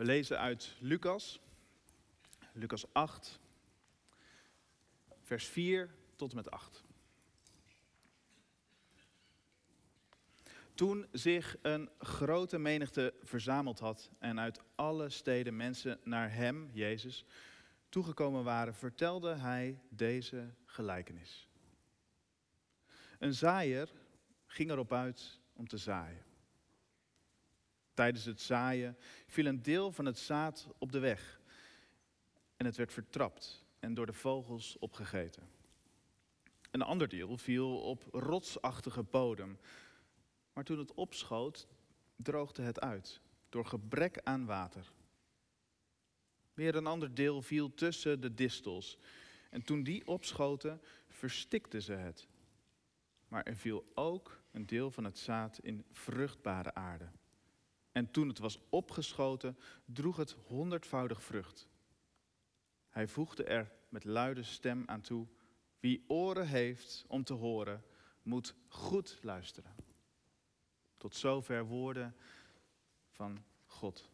We lezen uit Lucas, Lucas 8, vers 4 tot en met 8. Toen zich een grote menigte verzameld had en uit alle steden mensen naar hem, Jezus, toegekomen waren, vertelde hij deze gelijkenis. Een zaaier ging erop uit om te zaaien. Tijdens het zaaien viel een deel van het zaad op de weg en het werd vertrapt en door de vogels opgegeten. Een ander deel viel op rotsachtige bodem, maar toen het opschoot, droogde het uit door gebrek aan water. Weer een ander deel viel tussen de distels en toen die opschoten, verstikten ze het. Maar er viel ook een deel van het zaad in vruchtbare aarde. En toen het was opgeschoten, droeg het honderdvoudig vrucht. Hij voegde er met luide stem aan toe: Wie oren heeft om te horen, moet goed luisteren. Tot zover woorden van God.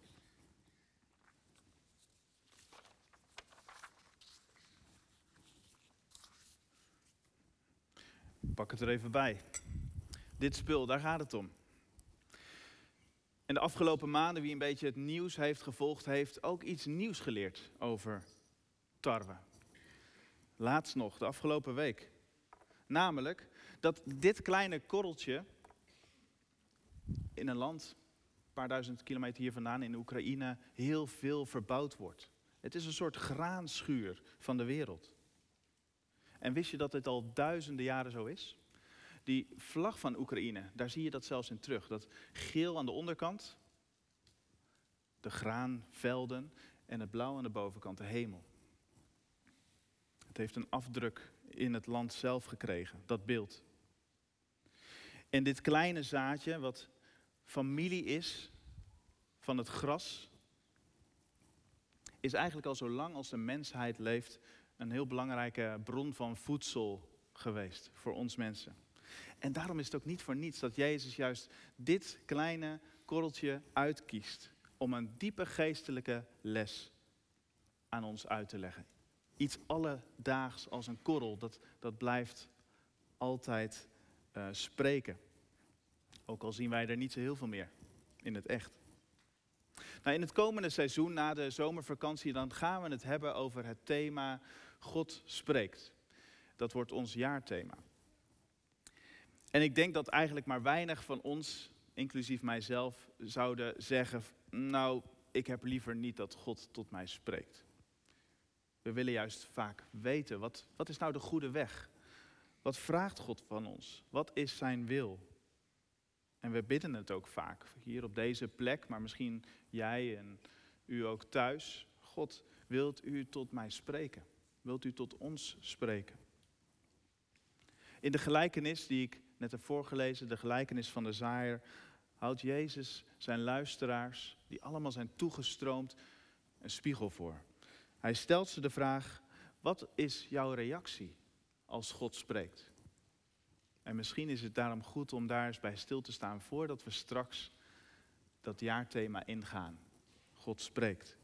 Pak het er even bij. Dit spul, daar gaat het om. En de afgelopen maanden, wie een beetje het nieuws heeft gevolgd, heeft ook iets nieuws geleerd over tarwe. Laatst nog, de afgelopen week. Namelijk dat dit kleine korreltje in een land, een paar duizend kilometer hier vandaan in Oekraïne, heel veel verbouwd wordt. Het is een soort graanschuur van de wereld. En wist je dat dit al duizenden jaren zo is? Die vlag van Oekraïne, daar zie je dat zelfs in terug. Dat geel aan de onderkant, de graanvelden en het blauw aan de bovenkant, de hemel. Het heeft een afdruk in het land zelf gekregen, dat beeld. En dit kleine zaadje, wat familie is van het gras, is eigenlijk al zo lang als de mensheid leeft een heel belangrijke bron van voedsel geweest voor ons mensen. En daarom is het ook niet voor niets dat Jezus juist dit kleine korreltje uitkiest om een diepe geestelijke les aan ons uit te leggen. Iets alledaags als een korrel, dat, dat blijft altijd uh, spreken. Ook al zien wij er niet zo heel veel meer in het echt. Nou, in het komende seizoen, na de zomervakantie, dan gaan we het hebben over het thema God spreekt. Dat wordt ons jaarthema. En ik denk dat eigenlijk maar weinig van ons, inclusief mijzelf, zouden zeggen: Nou, ik heb liever niet dat God tot mij spreekt. We willen juist vaak weten: wat, wat is nou de goede weg? Wat vraagt God van ons? Wat is zijn wil? En we bidden het ook vaak, hier op deze plek, maar misschien jij en u ook thuis. God, wilt u tot mij spreken? Wilt u tot ons spreken? In de gelijkenis die ik net heb voorgelezen, de gelijkenis van de zaaier, houdt Jezus zijn luisteraars, die allemaal zijn toegestroomd, een spiegel voor. Hij stelt ze de vraag, wat is jouw reactie als God spreekt? En misschien is het daarom goed om daar eens bij stil te staan voordat we straks dat jaarthema ingaan. God spreekt.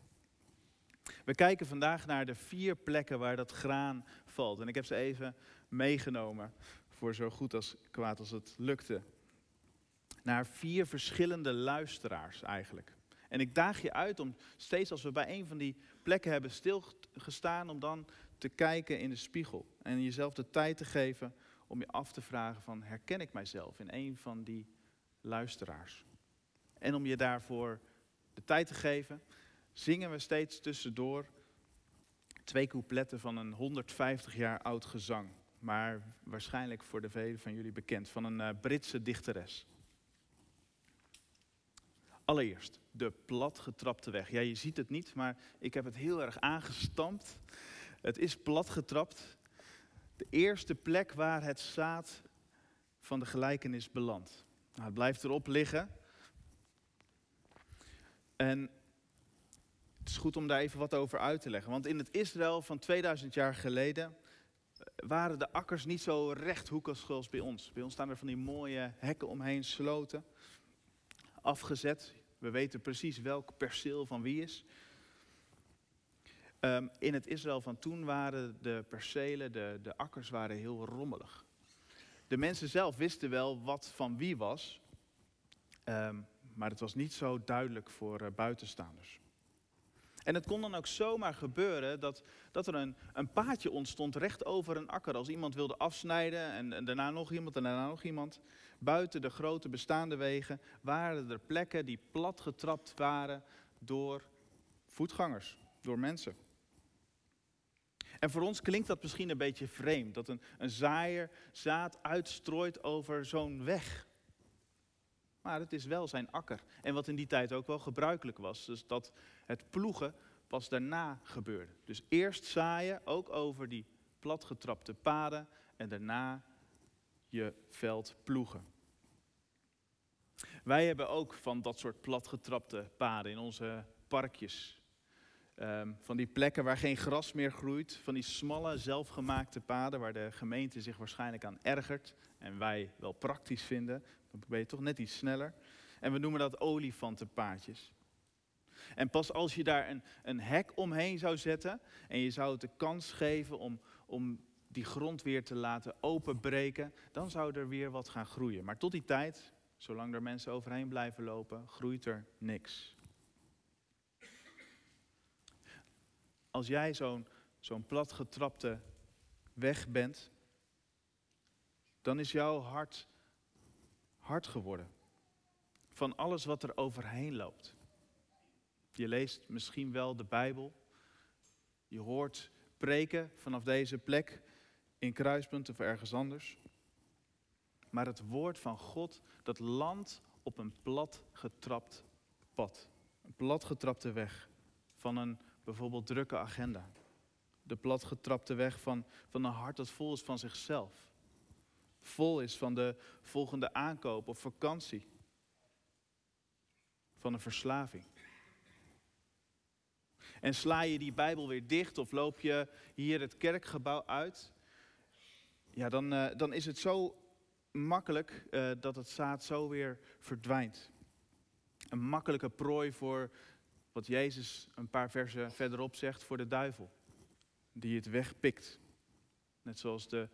We kijken vandaag naar de vier plekken waar dat graan valt. En ik heb ze even meegenomen voor zo goed als kwaad als het lukte. Naar vier verschillende luisteraars eigenlijk. En ik daag je uit om steeds als we bij een van die plekken hebben stilgestaan, om dan te kijken in de spiegel. En jezelf de tijd te geven om je af te vragen van herken ik mijzelf in een van die luisteraars? En om je daarvoor de tijd te geven, zingen we steeds tussendoor twee coupletten van een 150 jaar oud gezang. Maar waarschijnlijk voor de velen van jullie bekend, van een uh, Britse dichteres. Allereerst, de platgetrapte weg. Ja, je ziet het niet, maar ik heb het heel erg aangestampt. Het is platgetrapt. De eerste plek waar het zaad van de gelijkenis belandt. Nou, het blijft erop liggen. En het is goed om daar even wat over uit te leggen. Want in het Israël van 2000 jaar geleden eh, waren de akkers niet zo rechthoekig zoals bij ons. Bij ons staan er van die mooie hekken omheen, sloten, afgezet. We weten precies welk perceel van wie is. Ehm, in het Israël van toen waren de percelen, de, de akkers waren heel rommelig. De mensen zelf wisten wel wat van wie was, ehm, maar het was niet zo duidelijk voor uh, buitenstaanders. En het kon dan ook zomaar gebeuren dat, dat er een, een paadje ontstond recht over een akker. Als iemand wilde afsnijden en, daarna nog iemand en daarna nog iemand. Buiten de grote bestaande wegen waren er plekken die platgetrapt waren door voetgangers, door mensen. En voor ons klinkt dat misschien een beetje vreemd, dat een, een zaaier zaad uitstrooit over zo'n weg. Maar het is wel zijn akker. En wat in die tijd ook wel gebruikelijk was, dus dat het ploegen pas daarna gebeurde. Dus eerst zaaien, ook over die platgetrapte paden, en daarna je veld ploegen. Wij hebben ook van dat soort platgetrapte paden in onze parkjes. Um, van die plekken waar geen gras meer groeit, van die smalle, zelfgemaakte paden waar de gemeente zich waarschijnlijk aan ergert en wij wel praktisch vinden, dan ben je toch net iets sneller. En we noemen dat olifantenpaadjes. En pas als je daar een, een hek omheen zou zetten en je zou het de kans geven om, om die grond weer te laten openbreken, dan zou er weer wat gaan groeien. Maar tot die tijd, zolang er mensen overheen blijven lopen, groeit er niks. Als jij zo'n zo'n platgetrapte weg bent, dan is jouw hart hard geworden. Van alles wat er overheen loopt. Je leest misschien wel de Bijbel. Je hoort preken vanaf deze plek in Kruispunt of ergens anders. Maar het woord van God, dat landt op een plat getrapt pad. Een plat getrapte weg van een bijvoorbeeld drukke agenda. De platgetrapte weg van, van een hart dat vol is van zichzelf. Vol is van de volgende aankoop of vakantie. Van een verslaving. En sla je die Bijbel weer dicht of loop je hier het kerkgebouw uit, ja, dan, uh, dan is het zo makkelijk uh, dat het zaad zo weer verdwijnt. Een makkelijke prooi voor wat Jezus een paar versen verderop zegt voor de duivel, die het wegpikt. Net zoals de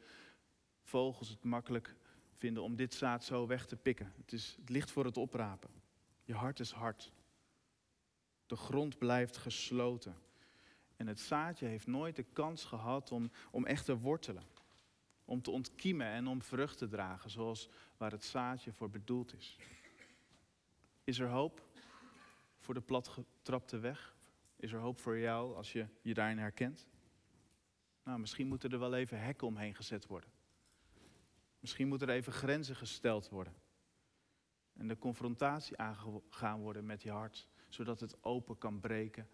vogels het makkelijk vinden om dit zaad zo weg te pikken. Het, is, het ligt voor het oprapen. Je hart is hard. De grond blijft gesloten. En het zaadje heeft nooit de kans gehad om, om echt te wortelen. Om te ontkiemen en om vrucht te dragen, zoals waar het zaadje voor bedoeld is. Is er hoop voor de platgetrapte weg? Is er hoop voor jou als je je daarin herkent? Nou, misschien moeten er wel even hekken omheen gezet worden. Misschien moeten er even grenzen gesteld worden. En de confrontatie aangegaan worden met je hart, zodat het open kan breken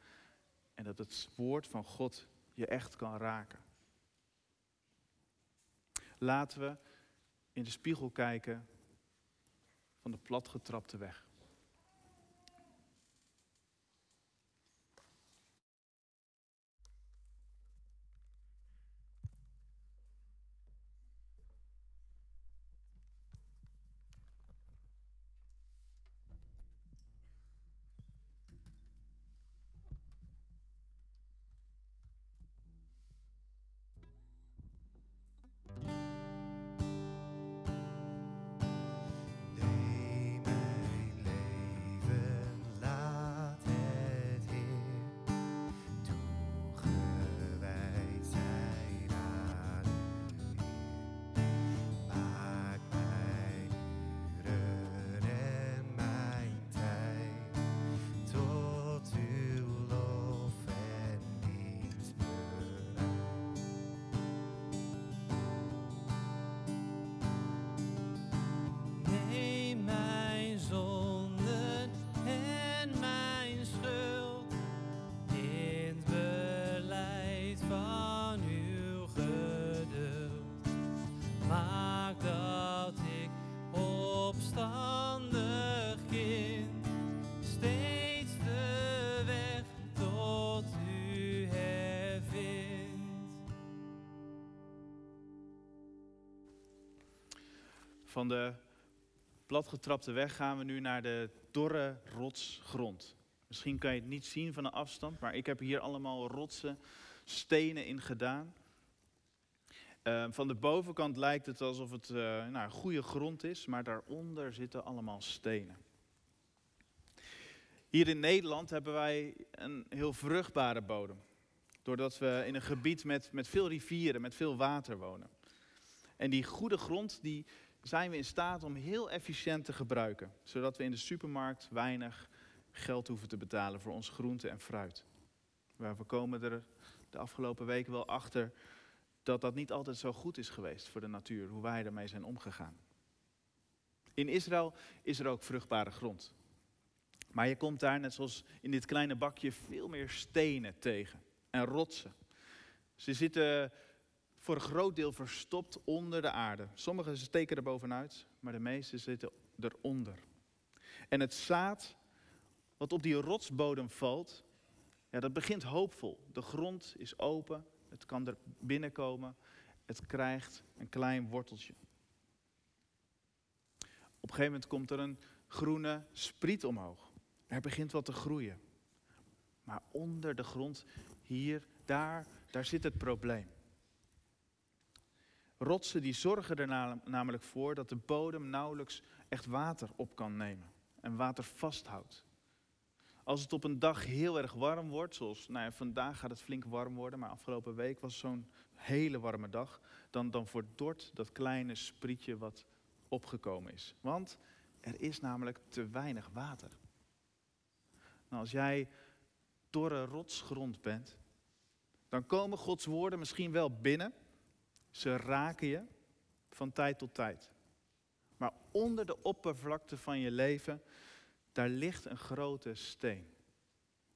en dat het woord van God je echt kan raken. Laten we in de spiegel kijken van de platgetrapte weg. Van de platgetrapte weg gaan we nu naar de dorre rotsgrond. Misschien kan je het niet zien van een afstand, maar ik heb hier allemaal rotsen, stenen in gedaan. Uh, van de bovenkant lijkt het alsof het uh, nou, goede grond is, maar daaronder zitten allemaal stenen. Hier in Nederland hebben wij een heel vruchtbare bodem. Doordat we in een gebied met, met veel rivieren, met veel water wonen. En die goede grond die zijn we in staat om heel efficiënt te gebruiken. Zodat we in de supermarkt weinig geld hoeven te betalen voor ons groente en fruit. Maar we komen er de afgelopen weken wel achter dat dat niet altijd zo goed is geweest voor de natuur, hoe wij ermee zijn omgegaan. In Israël is er ook vruchtbare grond. Maar je komt daar, net zoals in dit kleine bakje, veel meer stenen tegen en rotsen. Ze zitten voor een groot deel verstopt onder de aarde. Sommige steken er bovenuit, maar de meeste zitten eronder. En het zaad wat op die rotsbodem valt, ja, dat begint hoopvol. De grond is open, het kan er binnenkomen, het krijgt een klein worteltje. Op een gegeven moment komt er een groene spriet omhoog. Er begint wat te groeien. Maar onder de grond, hier, daar, daar zit het probleem. Rotsen die zorgen er namelijk voor dat de bodem nauwelijks echt water op kan nemen en water vasthoudt. Als het op een dag heel erg warm wordt, zoals nou ja, vandaag gaat het flink warm worden, maar afgelopen week was zo'n hele warme dag, dan, dan verdort dat kleine sprietje wat opgekomen is. Want er is namelijk te weinig water. Nou, als jij dorre rotsgrond bent, dan komen Gods woorden misschien wel binnen. Ze raken je van tijd tot tijd. Maar onder de oppervlakte van je leven daar ligt een grote steen.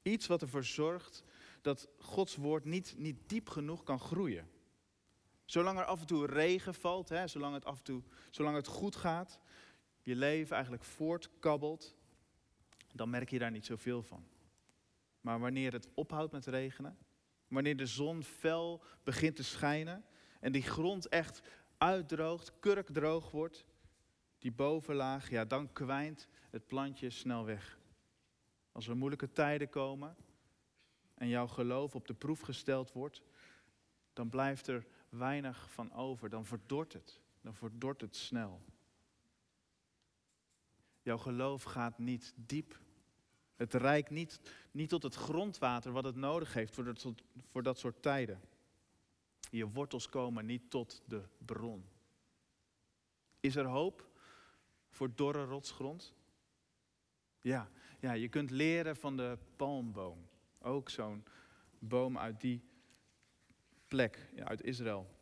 Iets wat ervoor zorgt dat Gods woord niet, niet diep genoeg kan groeien. Zolang er af en toe regen valt, hè, zolang, het af en toe, zolang het goed gaat, je leven eigenlijk voortkabbelt, dan merk je daar niet zoveel van. Maar wanneer het ophoudt met regenen, wanneer de zon fel begint te schijnen en die grond echt uitdroogt, kurkdroog wordt, die bovenlaag, ja, dan kwijnt het plantje snel weg. Als er moeilijke tijden komen en jouw geloof op de proef gesteld wordt, dan blijft er weinig van over. Dan verdort het. Dan verdort het snel. Jouw geloof gaat niet diep. Het reikt niet, niet tot het grondwater wat het nodig heeft voor dat, voor dat soort tijden. Je wortels komen niet tot de bron. Is er hoop voor dorre rotsgrond? Ja, ja, je kunt leren van de palmboom. Ook zo'n boom uit die plek, uit Israël.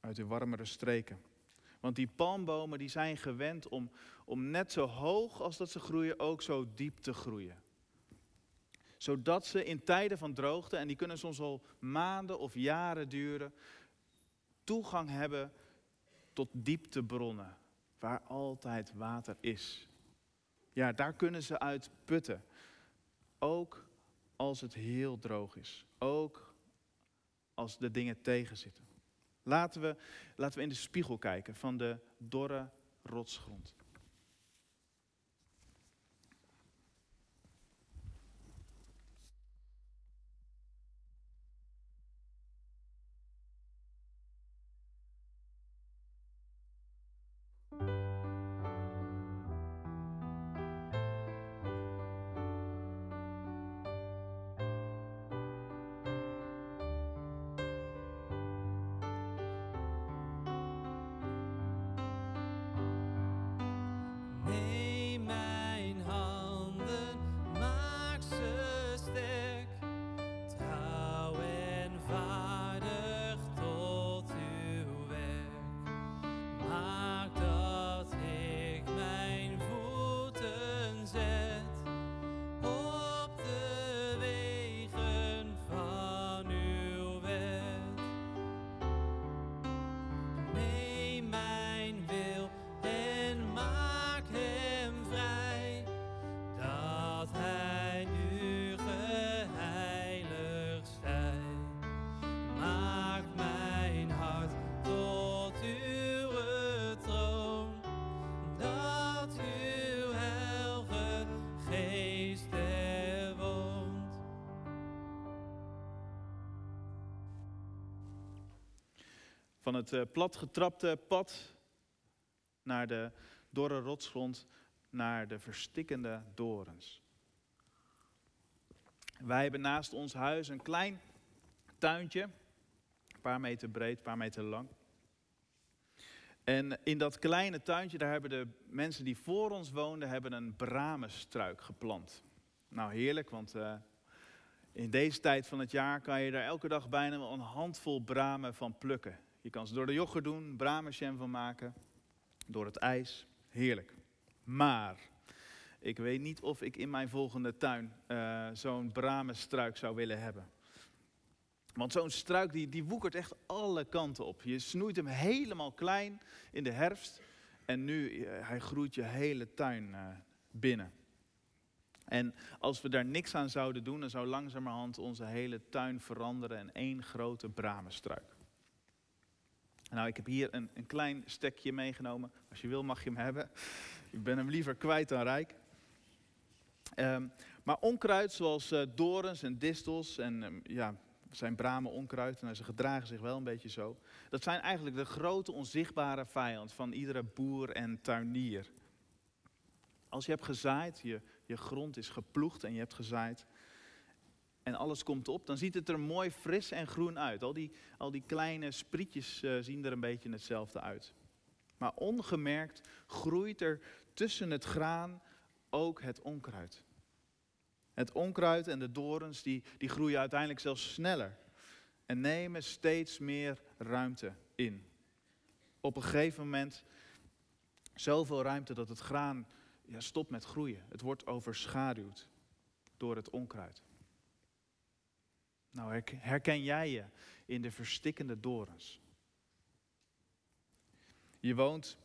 Uit de warmere streken. Want die palmbomen die zijn gewend om, om net zo hoog als dat ze groeien, ook zo diep te groeien. Zodat ze in tijden van droogte, en die kunnen soms al maanden of jaren duren, toegang hebben tot dieptebronnen, waar altijd water is. Ja, daar kunnen ze uit putten. Ook als het heel droog is. Ook als de dingen tegenzitten. Laten we, laten we in de spiegel kijken van de dorre rotsgrond. Het uh, platgetrapte pad naar de dorre rotsgrond, naar de verstikkende dorens. Wij hebben naast ons huis een klein tuintje, een paar meter breed, een paar meter lang. En in dat kleine tuintje, daar hebben de mensen die voor ons woonden, hebben een bramenstruik geplant. Nou, heerlijk, want uh, in deze tijd van het jaar kan je daar elke dag bijna een handvol bramen van plukken. Je kan ze door de yoghurt doen, bramenjam van maken, door het ijs. Heerlijk. Maar ik weet niet of ik in mijn volgende tuin uh, zo'n bramenstruik zou willen hebben. Want zo'n struik die, die woekert echt alle kanten op. Je snoeit hem helemaal klein in de herfst en nu uh, hij groeit je hele tuin uh, binnen. En als we daar niks aan zouden doen, dan zou langzamerhand onze hele tuin veranderen in één grote bramenstruik. Nou, ik heb hier een, een klein stekje meegenomen. Als je wil mag je hem hebben. Ik ben hem liever kwijt dan rijk. Um, maar onkruid zoals uh, dorens en distels en um, ja, zijn bramen onkruid en ze gedragen zich wel een beetje zo. Dat zijn eigenlijk de grote onzichtbare vijand van iedere boer en tuinier. Als je hebt gezaaid, je, je grond is geploegd en je hebt gezaaid en alles komt op, dan ziet het er mooi fris en groen uit. Al die, al die kleine sprietjes uh, zien er een beetje hetzelfde uit. Maar ongemerkt groeit er tussen het graan ook het onkruid. Het onkruid en de dorens die, die groeien uiteindelijk zelfs sneller en nemen steeds meer ruimte in. Op een gegeven moment zoveel ruimte dat het graan ja, stopt met groeien. Het wordt overschaduwd door het onkruid. Nou, herken jij je in de verstikkende dorens? Je woont,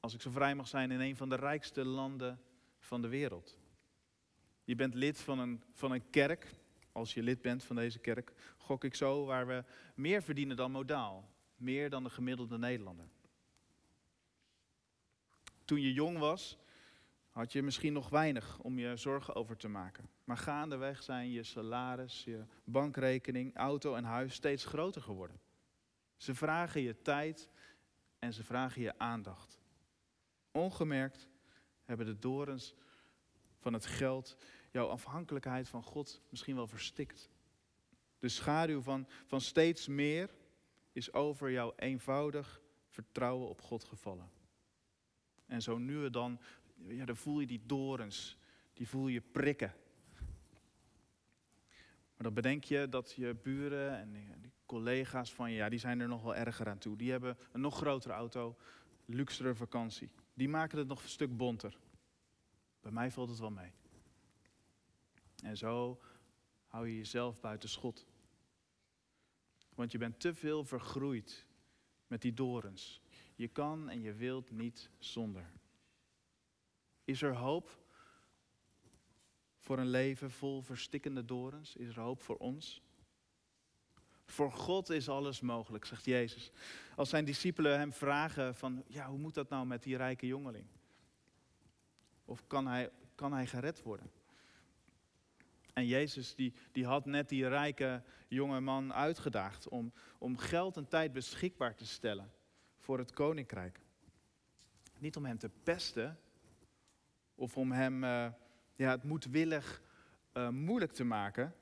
als ik zo vrij mag zijn, in een van de rijkste landen van de wereld. Je bent lid van een, van een kerk, als je lid bent van deze kerk, gok ik zo, waar we meer verdienen dan modaal. Meer dan de gemiddelde Nederlander. Toen je jong was, had je misschien nog weinig om je zorgen over te maken. Maar gaandeweg zijn je salaris, je bankrekening, auto en huis steeds groter geworden. Ze vragen je tijd en ze vragen je aandacht. Ongemerkt hebben de dorens van het geld jouw afhankelijkheid van God misschien wel verstikt. De schaduw van, van steeds meer is over jouw eenvoudig vertrouwen op God gevallen. En zo nu en dan, ja, dan voel je die dorens, die voel je prikken. Maar dan bedenk je dat je buren en die collega's van je, ja, die zijn er nog wel erger aan toe. Die hebben een nog grotere auto, luxere vakantie. Die maken het nog een stuk bonter. Bij mij valt het wel mee. En zo hou je jezelf buiten schot. Want je bent te veel vergroeid met die dorens. Je kan en je wilt niet zonder. Is er hoop voor een leven vol verstikkende dorens? Is er hoop voor ons? Voor God is alles mogelijk, zegt Jezus. Als zijn discipelen hem vragen van, ja, hoe moet dat nou met die rijke jongeling? Of kan hij, kan hij gered worden? En Jezus die, die had net die rijke jonge man uitgedaagd om, om geld en tijd beschikbaar te stellen voor het koninkrijk. Niet om hem te pesten of om hem uh, ja, het moedwillig uh, moeilijk te maken,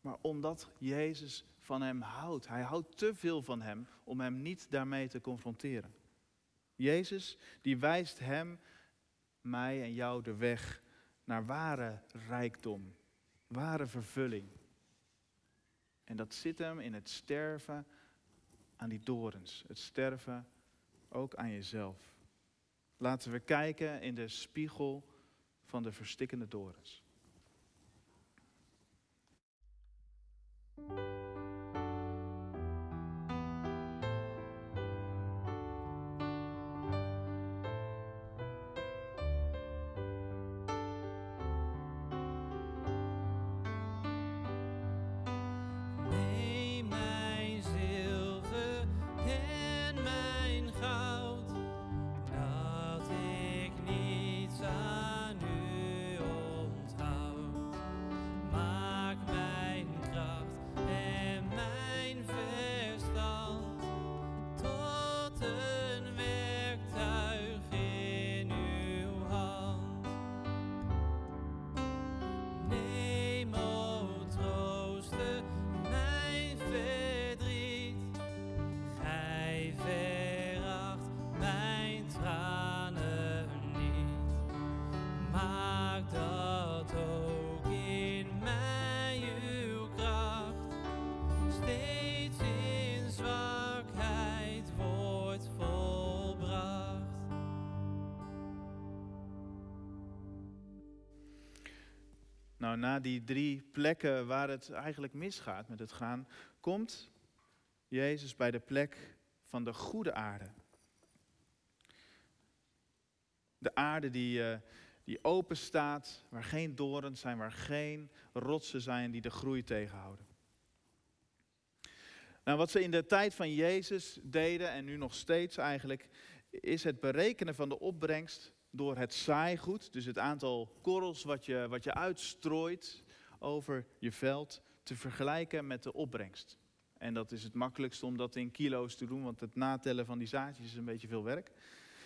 maar omdat Jezus van hem houdt. Hij houdt te veel van hem om hem niet daarmee te confronteren. Jezus die wijst hem, mij en jou de weg naar ware rijkdom, ware vervulling. En dat zit hem in het sterven aan die dorens, het sterven ook aan jezelf. Laten we kijken in de spiegel van de verstikkende dorens. Na die drie plekken waar het eigenlijk misgaat met het graan, komt Jezus bij de plek van de goede aarde. De aarde die, uh, die open staat, waar geen dorens zijn, waar geen rotsen zijn die de groei tegenhouden. Nou, wat ze in de tijd van Jezus deden, en nu nog steeds eigenlijk, is het berekenen van de opbrengst door het saaigoed, dus het aantal korrels wat je, wat je uitstrooit over je veld, te vergelijken met de opbrengst. En dat is het makkelijkste om dat in kilo's te doen, want het natellen van die zaadjes is een beetje veel werk.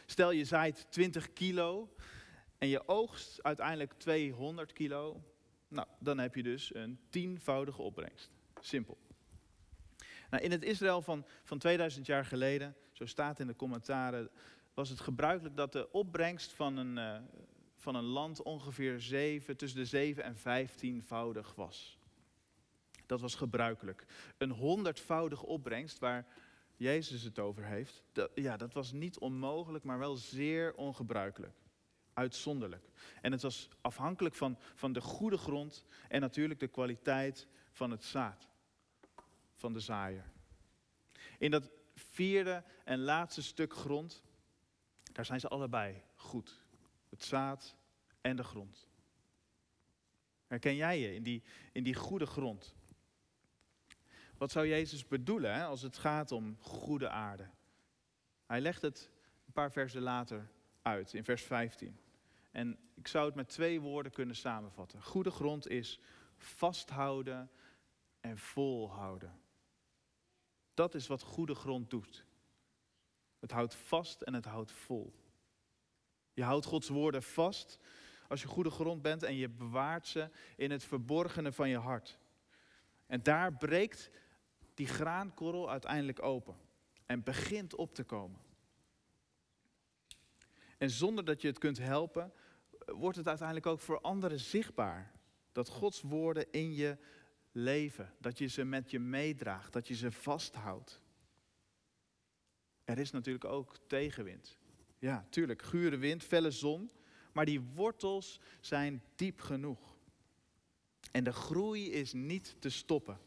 Stel je zaait 20 kilo en je oogst uiteindelijk 200 kilo. Nou, dan heb je dus een tienvoudige opbrengst. Simpel. Nou, in het Israël van, van 2000 jaar geleden, zo staat in de commentaren, was het gebruikelijk dat de opbrengst van een, uh, van een land ongeveer 7, tussen de 7 en 15voudig was. Dat was gebruikelijk. Een honderdvoudige opbrengst waar Jezus het over heeft, dat, ja, dat was niet onmogelijk, maar wel zeer ongebruikelijk. Uitzonderlijk. En het was afhankelijk van, van de goede grond en natuurlijk de kwaliteit van het zaad van de zaaier. In dat vierde en laatste stuk grond, daar zijn ze allebei goed. Het zaad en de grond. Herken jij je in die, in die goede grond? Wat zou Jezus bedoelen als het gaat om goede aarde? Hij legt het een paar versen later uit, in vers 15. En ik zou het met twee woorden kunnen samenvatten. Goede grond is vasthouden en volhouden. Dat is wat goede grond doet. Het houdt vast en het houdt vol. Je houdt Gods woorden vast als je goede grond bent en je bewaart ze in het verborgene van je hart. En daar breekt die graankorrel uiteindelijk open en begint op te komen. En zonder dat je het kunt helpen, wordt het uiteindelijk ook voor anderen zichtbaar dat Gods woorden in je leven, dat je ze met je meedraagt, dat je ze vasthoudt. Er is natuurlijk ook tegenwind. Ja, tuurlijk, gure wind, felle zon, maar die wortels zijn diep genoeg. En de groei is niet te stoppen.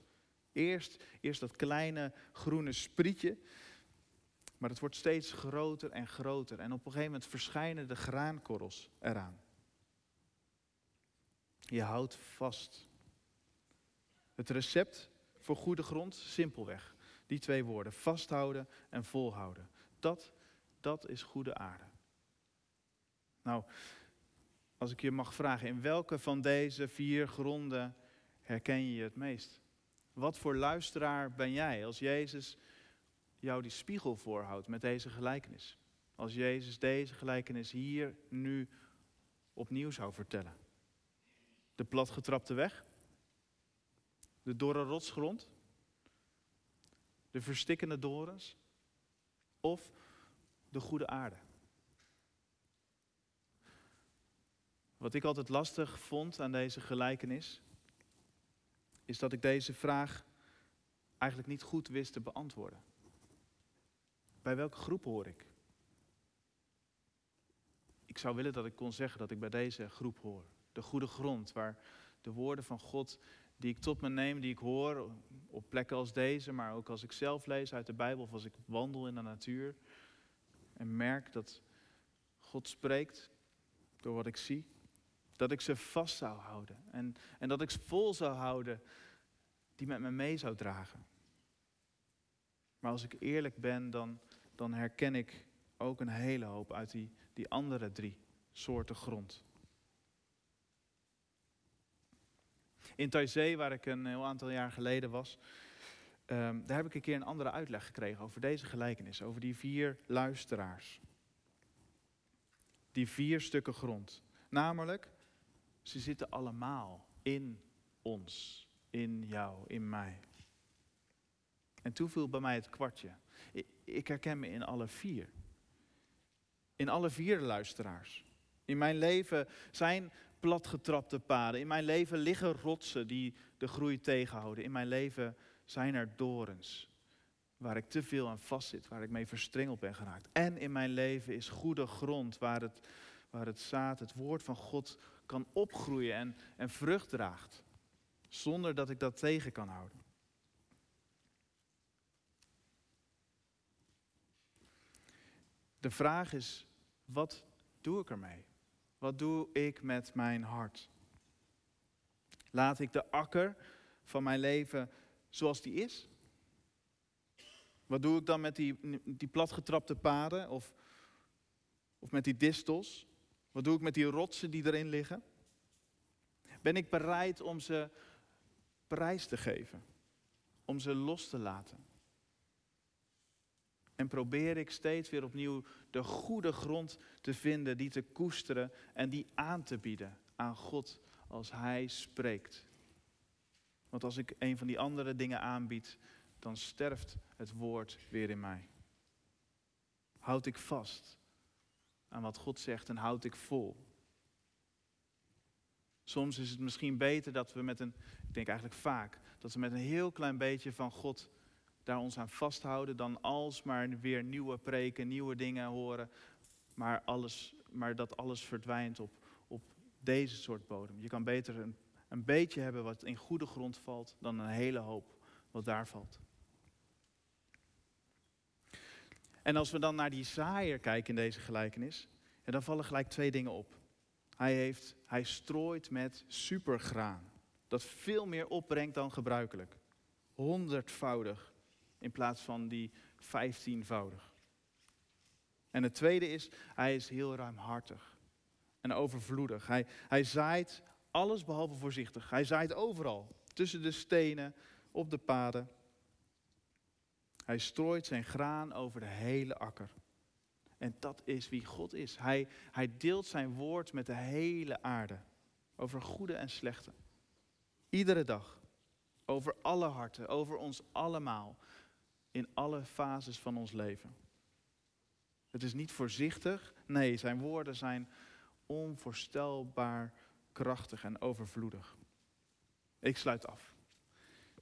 Eerst, eerst dat kleine groene sprietje, maar het wordt steeds groter en groter. En op een gegeven moment verschijnen de graankorrels eraan. Je houdt vast. Het recept voor goede grond, simpelweg. Die twee woorden, vasthouden en volhouden. Dat, dat is goede aarde. Nou, als ik je mag vragen, in welke van deze vier gronden herken je je het meest? Wat voor luisteraar ben jij als Jezus jou die spiegel voorhoudt met deze gelijkenis? Als Jezus deze gelijkenis hier nu opnieuw zou vertellen. De platgetrapte weg? De dorre rotsgrond? De verstikkende dorens? Of de goede aarde? Wat ik altijd lastig vond aan deze gelijkenis, is dat ik deze vraag eigenlijk niet goed wist te beantwoorden. Bij welke groep hoor ik? Ik zou willen dat ik kon zeggen dat ik bij deze groep hoor. De goede grond, waar de woorden van God die ik tot me neem, die ik hoor op plekken als deze, maar ook als ik zelf lees uit de Bijbel of als ik wandel in de natuur en merk dat God spreekt door wat ik zie, dat ik ze vast zou houden en, en dat ik ze vol zou houden, die met me mee zou dragen. Maar als ik eerlijk ben, dan, dan herken ik ook een hele hoop uit die, die andere drie soorten grond. In Taizé, waar ik een heel aantal jaar geleden was, um, daar heb ik een keer een andere uitleg gekregen over deze gelijkenis, over die vier luisteraars. Die vier stukken grond. Namelijk, ze zitten allemaal in ons, in jou, in mij. En toen viel bij mij het kwartje. Ik herken me in alle vier. In alle vier luisteraars. In mijn leven zijn platgetrapte paden. In mijn leven liggen rotsen die de groei tegenhouden. In mijn leven zijn er dorens waar ik te veel aan vastzit, waar ik mee verstrengeld ben geraakt. En in mijn leven is goede grond waar het, waar het zaad, het woord van God, kan opgroeien en, en vrucht draagt. Zonder dat ik dat tegen kan houden. De vraag is, wat doe ik ermee? Wat doe ik met mijn hart? Laat ik de akker van mijn leven zoals die is? Wat doe ik dan met die, die platgetrapte paden of, of met die distels? Wat doe ik met die rotsen die erin liggen? Ben ik bereid om ze prijs te geven? Om ze los te laten? En probeer ik steeds weer opnieuw de goede grond te vinden, die te koesteren en die aan te bieden aan God als Hij spreekt. Want als ik een van die andere dingen aanbied, dan sterft het woord weer in mij. Houd ik vast aan wat God zegt en houd ik vol. Soms is het misschien beter dat we met een, ik denk eigenlijk vaak, dat we met een heel klein beetje van God daar ons aan vasthouden, dan alsmaar weer nieuwe preken, nieuwe dingen horen, maar, alles, maar dat alles verdwijnt op, op deze soort bodem. Je kan beter een, een beetje hebben wat in goede grond valt, dan een hele hoop wat daar valt. En als we dan naar die zaaier kijken in deze gelijkenis, dan vallen gelijk twee dingen op. Hij, heeft, hij strooit met supergraan, dat veel meer opbrengt dan gebruikelijk. Honderdvoudig in plaats van die vijftienvoudig. En het tweede is, hij is heel ruimhartig en overvloedig. Hij, hij zaait alles behalve voorzichtig. Hij zaait overal, tussen de stenen, op de paden. Hij strooit zijn graan over de hele akker. En dat is wie God is. Hij, hij deelt zijn woord met de hele aarde. Over goede en slechte. Iedere dag. Over alle harten. Over ons allemaal. In alle fases van ons leven. Het is niet voorzichtig. Nee, zijn woorden zijn onvoorstelbaar krachtig en overvloedig. Ik sluit af.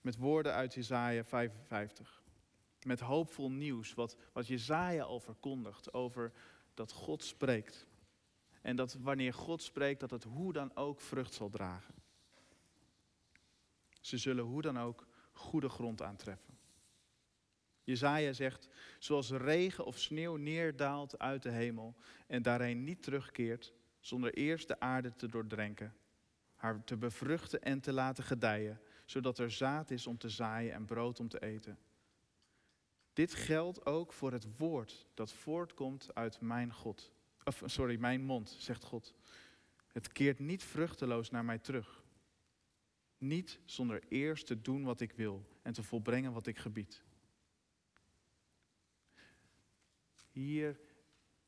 Met woorden uit Jesaja 55 met hoopvol nieuws, wat, wat Jezaja al verkondigt over dat God spreekt. En dat wanneer God spreekt, dat het hoe dan ook vrucht zal dragen. Ze zullen hoe dan ook goede grond aantreffen. Jezaja zegt, zoals regen of sneeuw neerdaalt uit de hemel en daarheen niet terugkeert, zonder eerst de aarde te doordrenken, haar te bevruchten en te laten gedijen, zodat er zaad is om te zaaien en brood om te eten. Dit geldt ook voor het woord dat voortkomt uit mijn God. Of, sorry, mijn mond, zegt God. Het keert niet vruchteloos naar mij terug. Niet zonder eerst te doen wat ik wil en te volbrengen wat ik gebied. Hier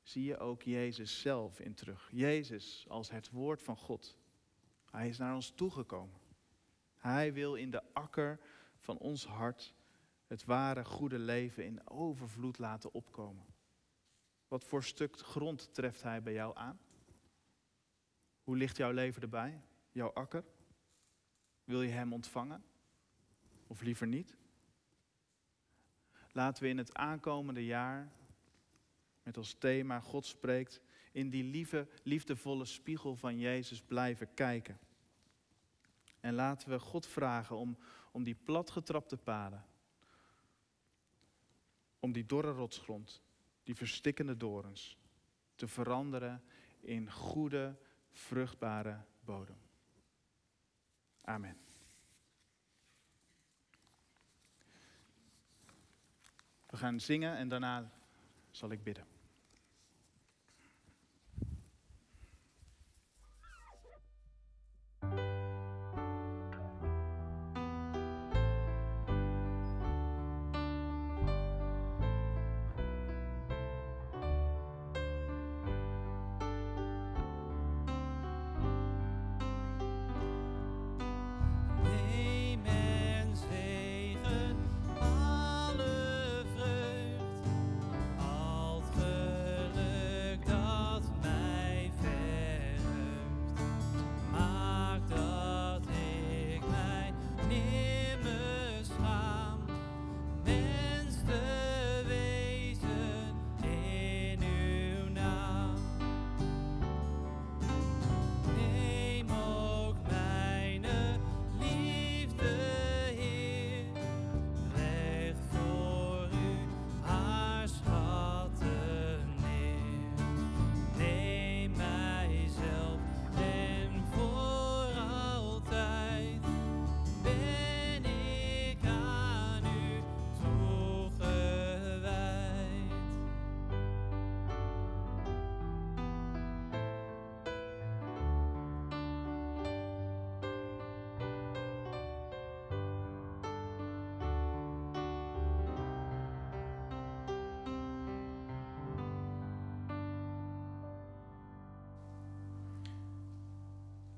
zie je ook Jezus zelf in terug. Jezus als het woord van God. Hij is naar ons toegekomen. Hij wil in de akker van ons hart het ware goede leven in overvloed laten opkomen. Wat voor stuk grond treft Hij bij jou aan? Hoe ligt jouw leven erbij? Jouw akker? Wil je Hem ontvangen? Of liever niet? Laten we in het aankomende jaar met als thema God spreekt in die lieve, liefdevolle spiegel van Jezus blijven kijken. En laten we God vragen om, om die platgetrapte paden, om die dorre rotsgrond, die verstikkende dorens, te veranderen in goede, vruchtbare bodem. Amen. We gaan zingen en daarna zal ik bidden.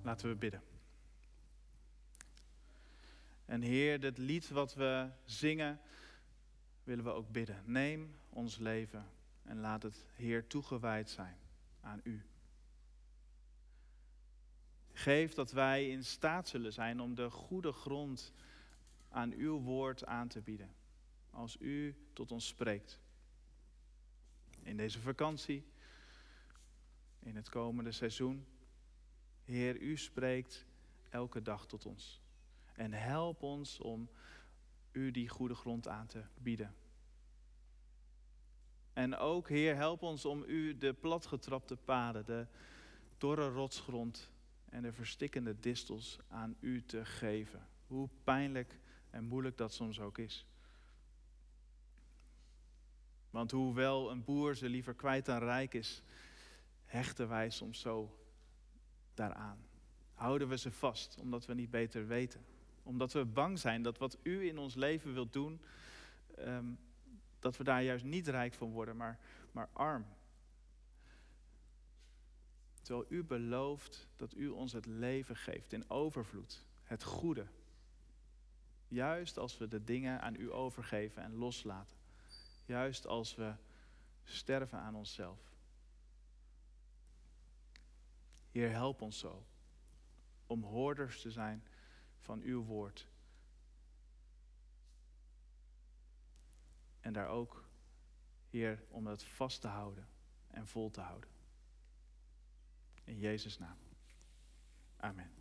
Laten we bidden. En Heer, dit lied wat we zingen, willen we ook bidden. Neem ons leven en laat het, Heer, toegewijd zijn aan U. Geef dat wij in staat zullen zijn om de goede grond aan uw woord aan te bieden. Als u tot ons spreekt. In deze vakantie, in het komende seizoen. Heer, u spreekt elke dag tot ons. En help ons om u die goede grond aan te bieden. En ook, Heer, help ons om u de platgetrapte paden, de dorre rotsgrond en de verstikkende distels aan u te geven. Hoe pijnlijk en moeilijk dat soms ook is. Want hoewel een boer ze liever kwijt dan rijk is, hechten wij soms zo daaraan. Houden we ze vast omdat we niet beter weten. Omdat we bang zijn dat wat u in ons leven wilt doen, ehm, dat we daar juist niet rijk van worden, maar, maar arm. Terwijl u belooft dat u ons het leven geeft in overvloed, het goede. Juist als we de dingen aan u overgeven en loslaten. Juist als we sterven aan onszelf. Heer, help ons zo om hoorders te zijn van uw woord. En daar ook, Heer, om het vast te houden en vol te houden. In Jezus' naam. Amen.